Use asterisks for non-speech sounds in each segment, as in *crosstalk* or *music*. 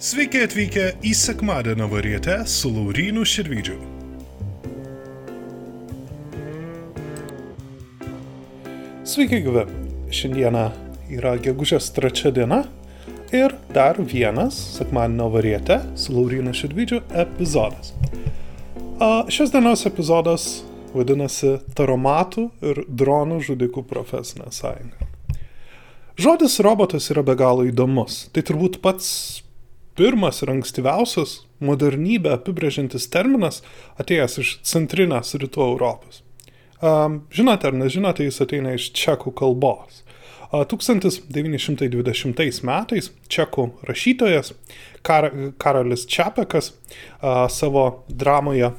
Sveiki atvykę į sekmadienio varietę su Laurynu Širvydžiu. Sveiki, gyvi. Šiandieną yra gegužės trečia diena ir dar vienas sekmadienio varietė su Laurynu Širvydžiu epizodas. A, šios dienos epizodas vadinasi Taromatų ir dronų žudikų profesinė sąjunga. Žodis robotas yra be galo įdomus. Tai turbūt pats pirmas ir ankstyviausias modernybę apibrėžiantis terminas atėjęs iš centrinės rytų Europos. Žinote ar nežinote, jis ateina iš čekų kalbos. 1920 metais čekų rašytojas Kar Karolis Čiapekas savo dramoje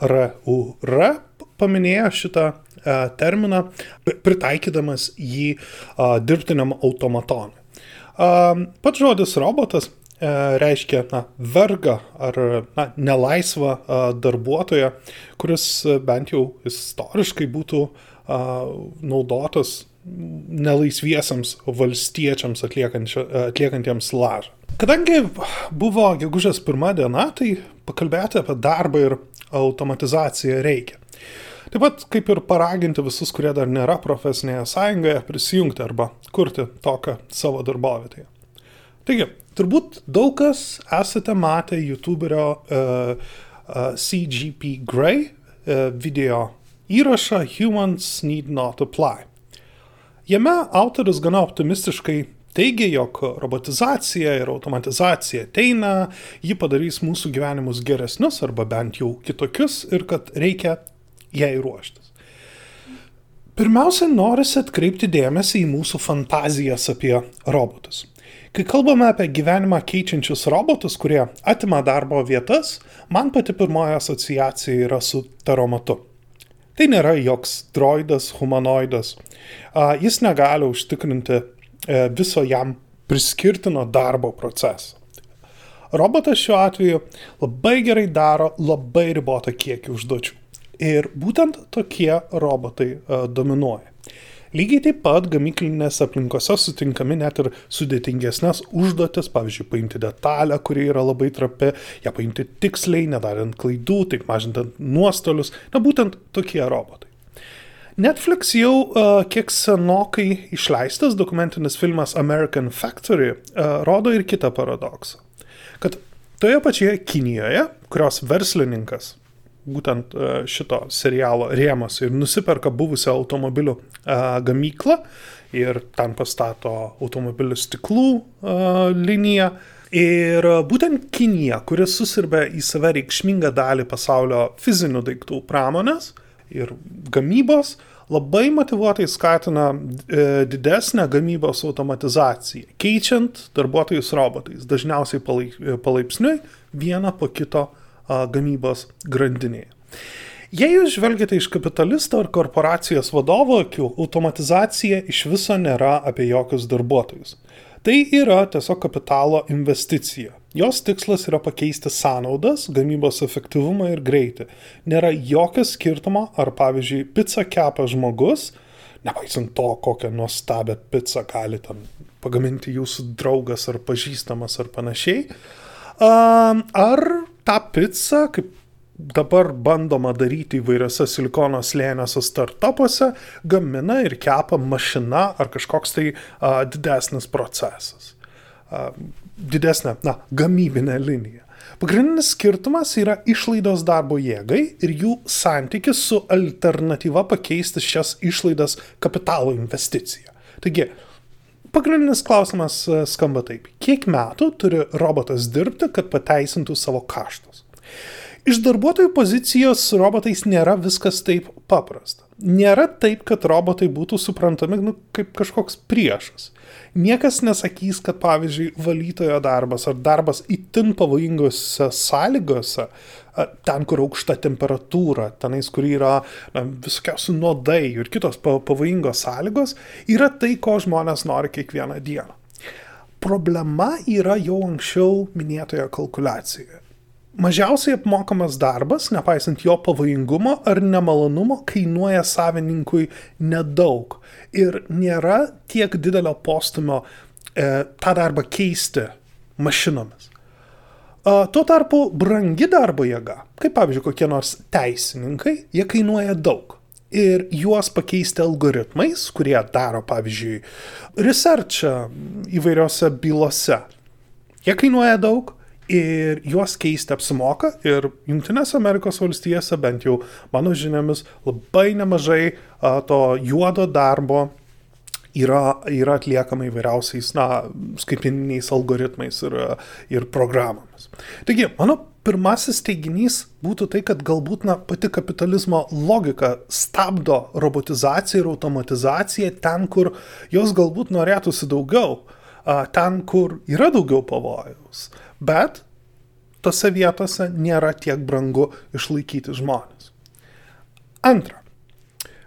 RUR paminėjo šitą terminą, pritaikydamas jį dirbtiniam automatonui. Pats žodis robotas reiškia na, vergą ar na, nelaisvą darbuotoją, kuris bent jau istoriškai būtų naudotas nelaisviesiams valstiečiams atliekantiems lažą. Kadangi buvo gegužės pirma diena, tai pakalbėti apie darbą ir automatizaciją reikia. Taip pat kaip ir paraginti visus, kurie dar nėra profesinėje sąjungoje, prisijungti arba kurti tokią savo darbovietėje. Taigi, turbūt daug kas esate matę YouTuberio uh, uh, CGP Grey uh, video įrašą Humans Need Not Apply. Jame autoris gana optimistiškai teigia, jog robotizacija ir automatizacija ateina, ji padarys mūsų gyvenimus geresnius arba bent jau kitokius ir kad reikia jai ruoštis. Pirmiausia, norisi atkreipti dėmesį į mūsų fantazijas apie robotus. Kai kalbame apie gyvenimą keičiančius robotus, kurie atima darbo vietas, man pati pirmoji asociacija yra su taromatu. Tai nėra joks droidas, humanoidas. Jis negali užtikrinti e, viso jam priskirtino darbo proceso. Robotas šiuo atveju labai gerai daro labai ribotą kiekį užduočių. Ir būtent tokie robotai dominuoja. Lygiai taip pat gamyklinėse aplinkose sutinkami net ir sudėtingesnės užduotis, pavyzdžiui, paimti detalę, kuri yra labai trapi, ją paimti tiksliai, nedarant klaidų, taip mažintant nuostolius, na būtent tokie robotai. Netflix jau uh, kiek senokai išleistas dokumentinis filmas American Factory uh, rodo ir kitą paradoksą. Kad toje pačioje Kinijoje, kurios verslininkas būtent e, šito serialo rėmas ir nusiperka buvusią automobilių e, gamyklą ir ten pastato automobilių stiklų e, liniją. Ir būtent Kinija, kuris susirbė į save reikšmingą dalį pasaulio fizinių daiktų pramonės ir gamybos, labai motivuotai skatina didesnę gamybos automatizaciją, keičiant darbuotojus robotais, dažniausiai palaipsniui vieną po kito gamybos grandinėje. Jei jūs žvelgiate iš kapitalisto ar korporacijos vadovo akių, automatizacija iš viso nėra apie jokius darbuotojus. Tai yra tiesiog kapitalo investicija. Jos tikslas yra pakeisti sąnaudas, gamybos efektyvumą ir greitį. Nėra jokio skirtumo, ar pavyzdžiui, pizzą kepa žmogus, nepaisant to, kokią nuostabią pizzą gali ten pagaminti jūsų draugas ar pažįstamas ar panašiai, ar tą pizzą, kaip dabar bandoma daryti įvairiose silikono slėniuose startupuose, gamina ir kepa mašina ar kažkoks tai a, didesnis procesas. A, didesnė, na, gamybinė linija. Pagrindinis skirtumas yra išlaidos darbo jėgai ir jų santykis su alternatyva pakeisti šias išlaidas kapitalo investicija. Taigi, pagrindinis klausimas skamba taip. Kiek metų turi robotas dirbti, kad pateisintų savo kaštus? Iš darbuotojų pozicijos robotais nėra viskas taip paprasta. Nėra taip, kad robotai būtų suprantami nu, kaip kažkoks priešas. Niekas nesakys, kad pavyzdžiui valytojo darbas ar darbas itin pavojingose sąlygose, ten, kur aukšta temperatūra, tenais, kur yra na, visokiausių nuodai ir kitos pavojingos sąlygos, yra tai, ko žmonės nori kiekvieną dieną. Problema yra jau anksčiau minėtoje kalkulacijoje. Mažiausiai apmokamas darbas, nepaisant jo pavojingumo ar nemalonumo, kainuoja savininkui nedaug ir nėra tiek didelio postumio e, tą darbą keisti mašinomis. Tuo tarpu brangi darbo jėga, kaip pavyzdžiui kokie nors teisininkai, jie kainuoja daug. Ir juos pakeisti algoritmais, kurie daro, pavyzdžiui, researchą įvairiose bylose. Jie kainuoja daug ir juos keisti apsimoka ir Junktinėse Amerikos valstijose, bent jau mano žiniomis, labai nemažai a, to juodo darbo yra, yra atliekama įvairiausiais, na, skaitmeniniais algoritmais ir, ir programomis. Taigi, mano pirmasis teiginys būtų tai, kad galbūt na, pati kapitalizmo logika stabdo robotizaciją ir automatizaciją ten, kur jos galbūt norėtųsi daugiau, ten, kur yra daugiau pavojaus. Bet tose vietose nėra tiek brangu išlaikyti žmonės. Antra,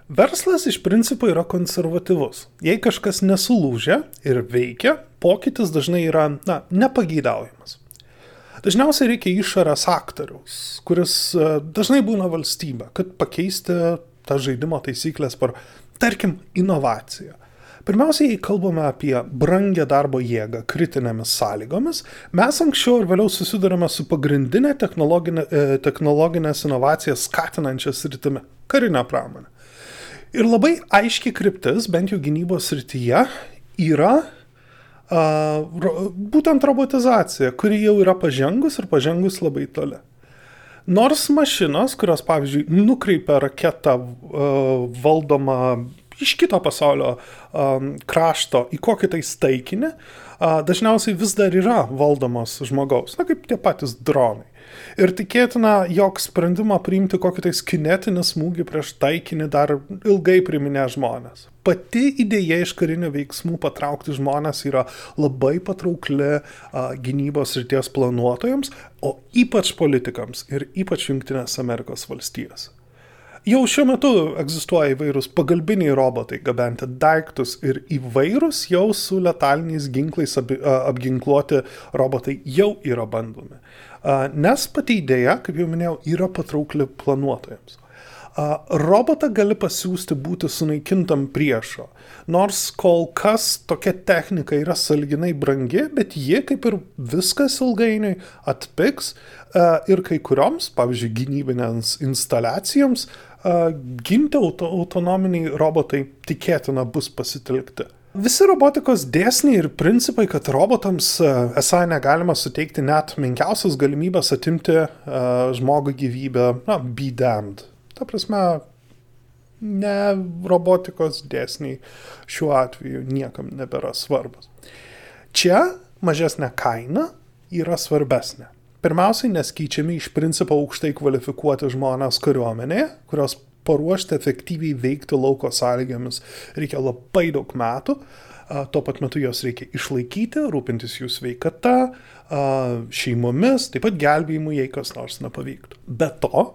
Verslas iš principo yra konservatyvus. Jei kažkas nesulūžia ir veikia, pokytis dažnai yra, na, nepageidaujamas. Dažniausiai reikia išorės aktoriaus, kuris e, dažnai būna valstybė, kad pakeisti tą žaidimo taisyklės per, tarkim, inovaciją. Pirmiausia, jei kalbame apie brangę darbo jėgą kritinėmis sąlygomis, mes anksčiau ir vėliau susidurime su pagrindinė technologinė, e, technologinės inovacijas skatinančia sritimi - karinė pramonė. Ir labai aiški kryptis, bent jau gynybos srityje, yra uh, būtent robotizacija, kuri jau yra pažengus ir pažengus labai toli. Nors mašinos, kurios, pavyzdžiui, nukreipia raketą uh, valdomą iš kito pasaulio um, krašto į kokį tai taikinį, uh, dažniausiai vis dar yra valdomos žmogaus, na kaip tie patys dronai. Ir tikėtina, jog sprendimą priimti kokį tai kinetinį smūgį prieš taikinį dar ilgai priminė žmonės. Pati idėja iš karinių veiksmų patraukti žmonės yra labai patraukli a, gynybos ryties planuotojams, o ypač politikams ir ypač Junktinės Amerikos valstijos. Jau šiuo metu egzistuoja įvairūs pagalbiniai robotai gabenti daiktus ir įvairūs jau su letaliniais ginklais ap, apginkluoti robotai jau yra bandomi. Nes pati idėja, kaip jau minėjau, yra patraukli planuotojams. Robotą gali pasiūsti būti sunaikintam priešo. Nors kol kas tokia technika yra salginai brangi, bet ji, kaip ir viskas ilgainiui, atpiks ir kai kurioms, pavyzdžiui, gynybinėms instaliacijoms, ginti auto, autonominiai robotai tikėtina bus pasitelkti. Visi robotikos dėsniai ir principai, kad robotams e, esą negalima suteikti net menkiausias galimybės atimti uh, žmogų gyvybę, na, be damned. Ta prasme, ne robotikos dėsniai šiuo atveju niekam nebėra svarbus. Čia mažesnė kaina yra svarbesnė. Pirmiausiai, nes keičiami iš principo aukštai kvalifikuoti žmonės kariuomenėje, kurios paruošti efektyviai veikti lauko sąlygomis reikia labai daug metų. Tuo pat metu jos reikia išlaikyti, rūpintis jų sveikata, šeimomis, taip pat gelbėjimu, jei kas nors nepavyktų. Be to,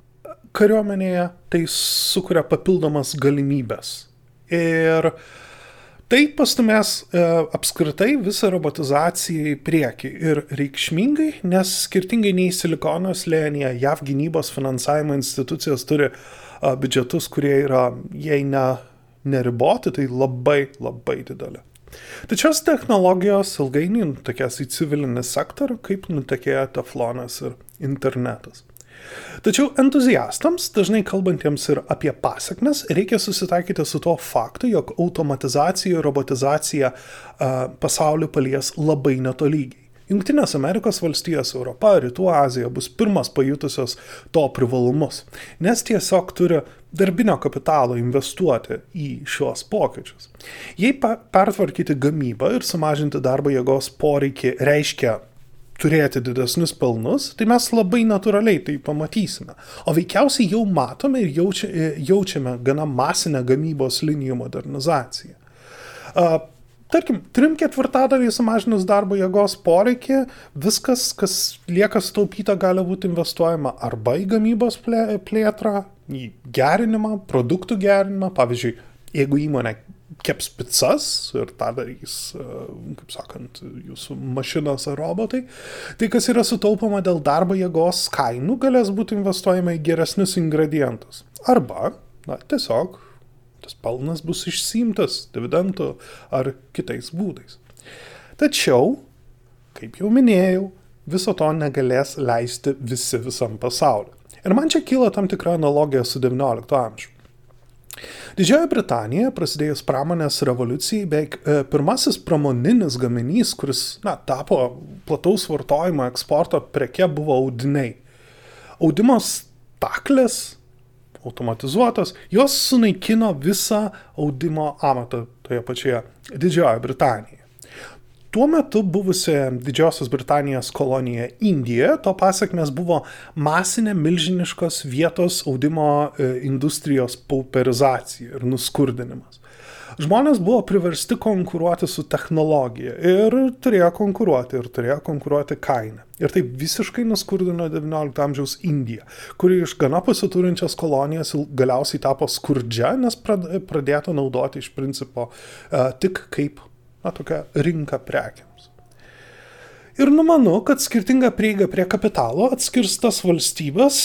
kariuomenėje tai sukuria papildomas galimybės. Ir tai pastumės e, apskritai visą robotizaciją į priekį ir reikšmingai, nes skirtingai nei Silikono slėnyje, JAV gynybos finansavimo institucijos turi uh, biudžetus, kurie yra, jei ne neriboti, tai labai labai didelė. Tačiau technologijos ilgainiui nutekės į civilinį sektorių, kaip nutekėjo teflonas ir internetas. Tačiau entuziastams, dažnai kalbantiems ir apie pasiekmes, reikia susitaikyti su tuo faktu, jog automatizacija ir robotizacija uh, pasaulį palies labai netolygiai. Junktinės Amerikos valstijos, Europa, Rytų Azija bus pirmas pajutusios to privalumus, nes tiesiog turi darbinio kapitalo investuoti į šios pokyčius. Jei pertvarkyti gamybą ir sumažinti darbo jėgos poreikį reiškia turėti didesnius pelnus, tai mes labai natūraliai tai pamatysime. O veikiausiai jau matome ir jaučia, jaučiame gana masinę gamybos linijų modernizaciją. Tarkim, trim ketvirtadaliai sumažinus darbo jėgos poreikį, viskas, kas lieka sutaupyta, gali būti investuojama arba į gamybos plėtrą, į gerinimą, produktų gerinimą. Pavyzdžiui, jeigu įmonė keps pizzas ir tą darys, e, kaip sakant, jūsų mašinos ar robotai, tai kas yra sutaupama dėl darbo jėgos kainų, galės būti investuojama į geresnius ingredientus. Arba, na, tiesiog tas pelnas bus išsimtas dividendų ar kitais būdais. Tačiau, kaip jau minėjau, viso to negalės leisti visi visam pasauliu. Ir man čia kyla tam tikra analogija su XIX amžiumi. Didžiojo Britanijoje prasidėjus pramonės revoliucijai, beveik e, pirmasis pramoninis gaminys, kuris na, tapo plataus vartojimo eksporto preke, buvo audiniai. Audimo staklės, automatizuotos, jos sunaikino visą audimo amatą toje pačioje Didžiojoje Britanijoje. Tuo metu buvusioje Didžiosios Britanijos kolonijoje Indijoje to pasiekmes buvo masinė milžiniškos vietos audimo e, industrijos pauperizacija ir nuskurdinimas. Žmonės buvo priversti konkuruoti su technologija ir turėjo konkuruoti, ir turėjo konkuruoti kainą. Ir tai visiškai nuskurdino XIX amžiaus Indiją, kuri iš gana pasiturinčios kolonijos galiausiai tapo skurdžia, nes pradėta naudoti iš principo uh, tik kaip na, tokią rinką prekiams. Ir numanu, kad skirtinga prieiga prie kapitalo atskirs tas valstybės,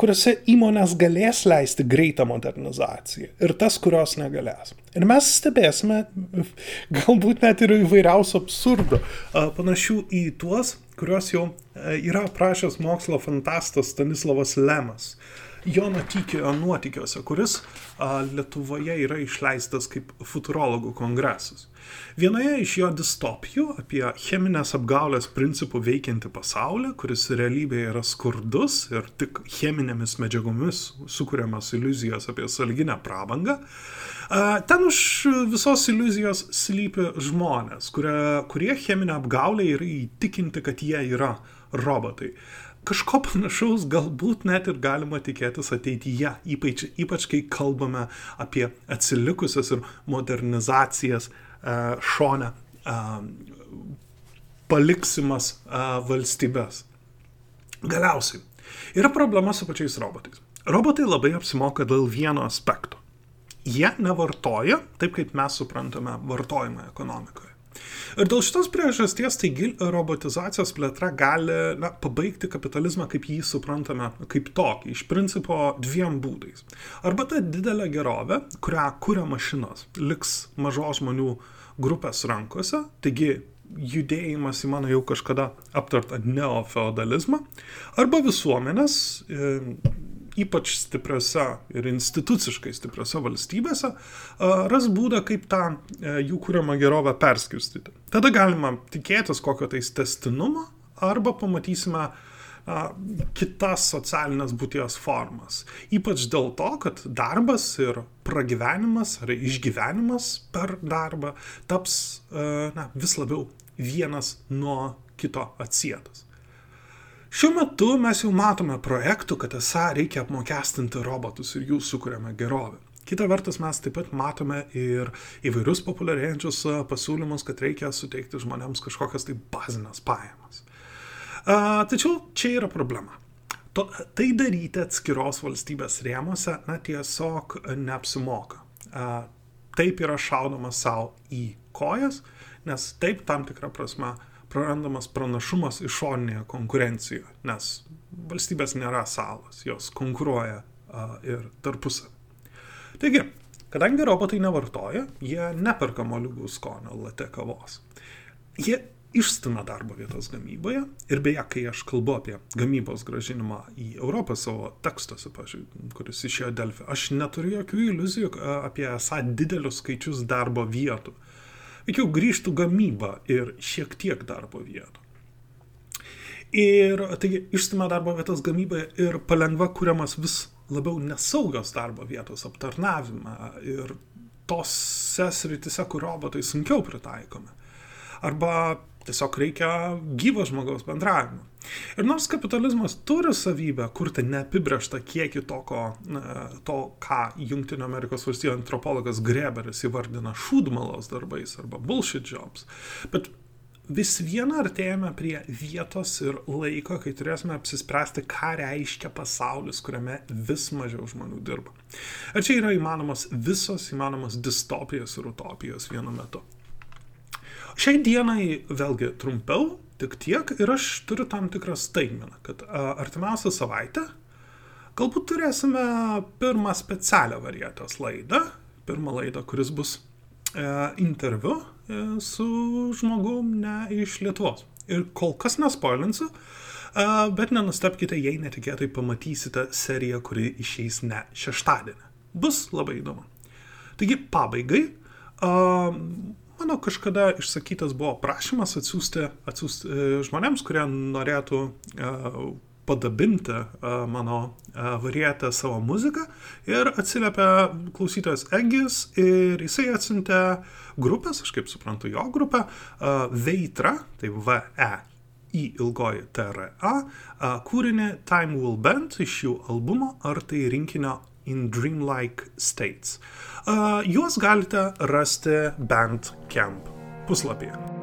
kuriuose įmonės galės leisti greitą modernizaciją ir tas, kurios negalės. Ir mes stebėsime *laughs* galbūt net ir įvairiausių absurdų, panašių į tuos, kuriuos jau yra aprašęs mokslo fantastas Stanislavas Lemas. Jono Tykio nuotikiuose, kuris a, Lietuvoje yra išleistas kaip futurologų kongresas. Vienoje iš jo distopijų apie cheminės apgaulės principų veikiantį pasaulį, kuris realybėje yra skurdus ir tik cheminėmis medžiagomis sukūriamas iliuzijos apie salginę prabangą, ten už visos iliuzijos slypi žmonės, kurie, kurie cheminę apgaulę yra įtikinti, kad jie yra robotai kažko panašaus galbūt net ir galima tikėtis ateityje, ypač, ypač kai kalbame apie atsilikusias ir modernizacijas uh, šone uh, paliksimas uh, valstybės. Galiausiai, yra problema su pačiais robotais. Robotai labai apsimoka dėl vieno aspekto. Jie nevartoja taip, kaip mes suprantame vartojimą ekonomikoje. Ir dėl šitos priežasties taigi robotizacijos plėtra gali na, pabaigti kapitalizmą, kaip jį suprantame, kaip tokį, iš principo dviem būdais. Arba ta didelė gerovė, kurią kuria mašinos, liks mažos žmonių grupės rankose, taigi judėjimas į mano jau kažkada aptartą neofeodalizmą, arba visuomenės e, ypač stipriose ir instituciškai stipriose valstybėse, ras būdą, kaip tą e, jų kūriamą gerovę perskirstyti. Tada galima tikėtis kokio tais testinumo arba pamatysime kitas socialinės būties formas. Ypač dėl to, kad darbas ir pragyvenimas ar išgyvenimas per darbą taps e, na, vis labiau vienas nuo kito atsietas. Šiuo metu mes jau matome projektų, kad esą reikia apmokestinti robotus ir jų sukūriamą gerovę. Kita vertus, mes taip pat matome ir įvairius populiarėjančius pasiūlymus, kad reikia suteikti žmonėms kažkokias tai bazinės pajamas. A, tačiau čia yra problema. To, tai daryti atskiros valstybės rėmose, na, tiesiog neapsimoka. A, taip yra šaudoma savo į kojas, nes taip tam tikrą prasme prarandamas pranašumas išorinėje konkurencijoje, nes valstybės nėra salos, jos konkuruoja a, ir tarpusavį. Taigi, kadangi robotai nevartoja, jie neperka moliūgų skonio late kavos. Jie išstumia darbo vietos gamyboje ir beje, kai aš kalbu apie gamybos gražinimą į Europą savo tekstuose, pažiūrėjau, kuris išėjo Delfi, aš neturiu jokių iliuzijų apie esą didelius skaičius darbo vietų veikiau grįžtų gamyba ir šiek tiek darbo vietų. Ir taigi išstumia darbo vietas gamybai ir palengva kuriamas vis labiau nesaugios darbo vietos aptarnavimą ir tose sritise, kur robotai sunkiau pritaikomi. Arba tiesiog reikia gyvo žmogaus bendravimo. Ir nors kapitalizmas turi savybę kurti neapibrieštą kiekį to, ko, to ką Junktinio Amerikos valstybių antropologas Greberis įvardina šūdmalos darbais arba bullshit jobs, bet vis viena artėjame prie vietos ir laiko, kai turėsime apsispręsti, ką reiškia pasaulis, kuriame vis mažiau žmonių dirba. Ir čia yra įmanomas visos įmanomos distopijos ir utopijos vienu metu. Šiai dienai vėlgi trumpiau, tik tiek ir aš turiu tam tikrą staigmeną, kad artimiausią savaitę galbūt turėsime pirmą specialią varietės laidą, pirmą laidą, kuris bus interviu su žmogum ne iš Lietuvos. Ir kol kas nespoilinsiu, bet nenustepkite, jei netikėtai pamatysite seriją, kuri išeis ne šeštadienį. Bus labai įdomu. Taigi, pabaigai, mano kažkada išsakytas buvo prašymas atsiųsti, atsiųsti e, žmonėms, kurie norėtų padabinti mano varietę savo muziką ir atsiliepia klausytojas Egis ir jisai atsintė grupės, aš kaip suprantu jo grupę, Veitra, tai VE į ilgoji TRA, kūrinį Time Will Bend iš jų albumo ar tai rinkinio in Dreamlike States. Juos galite rasti Bandcamp puslapyje.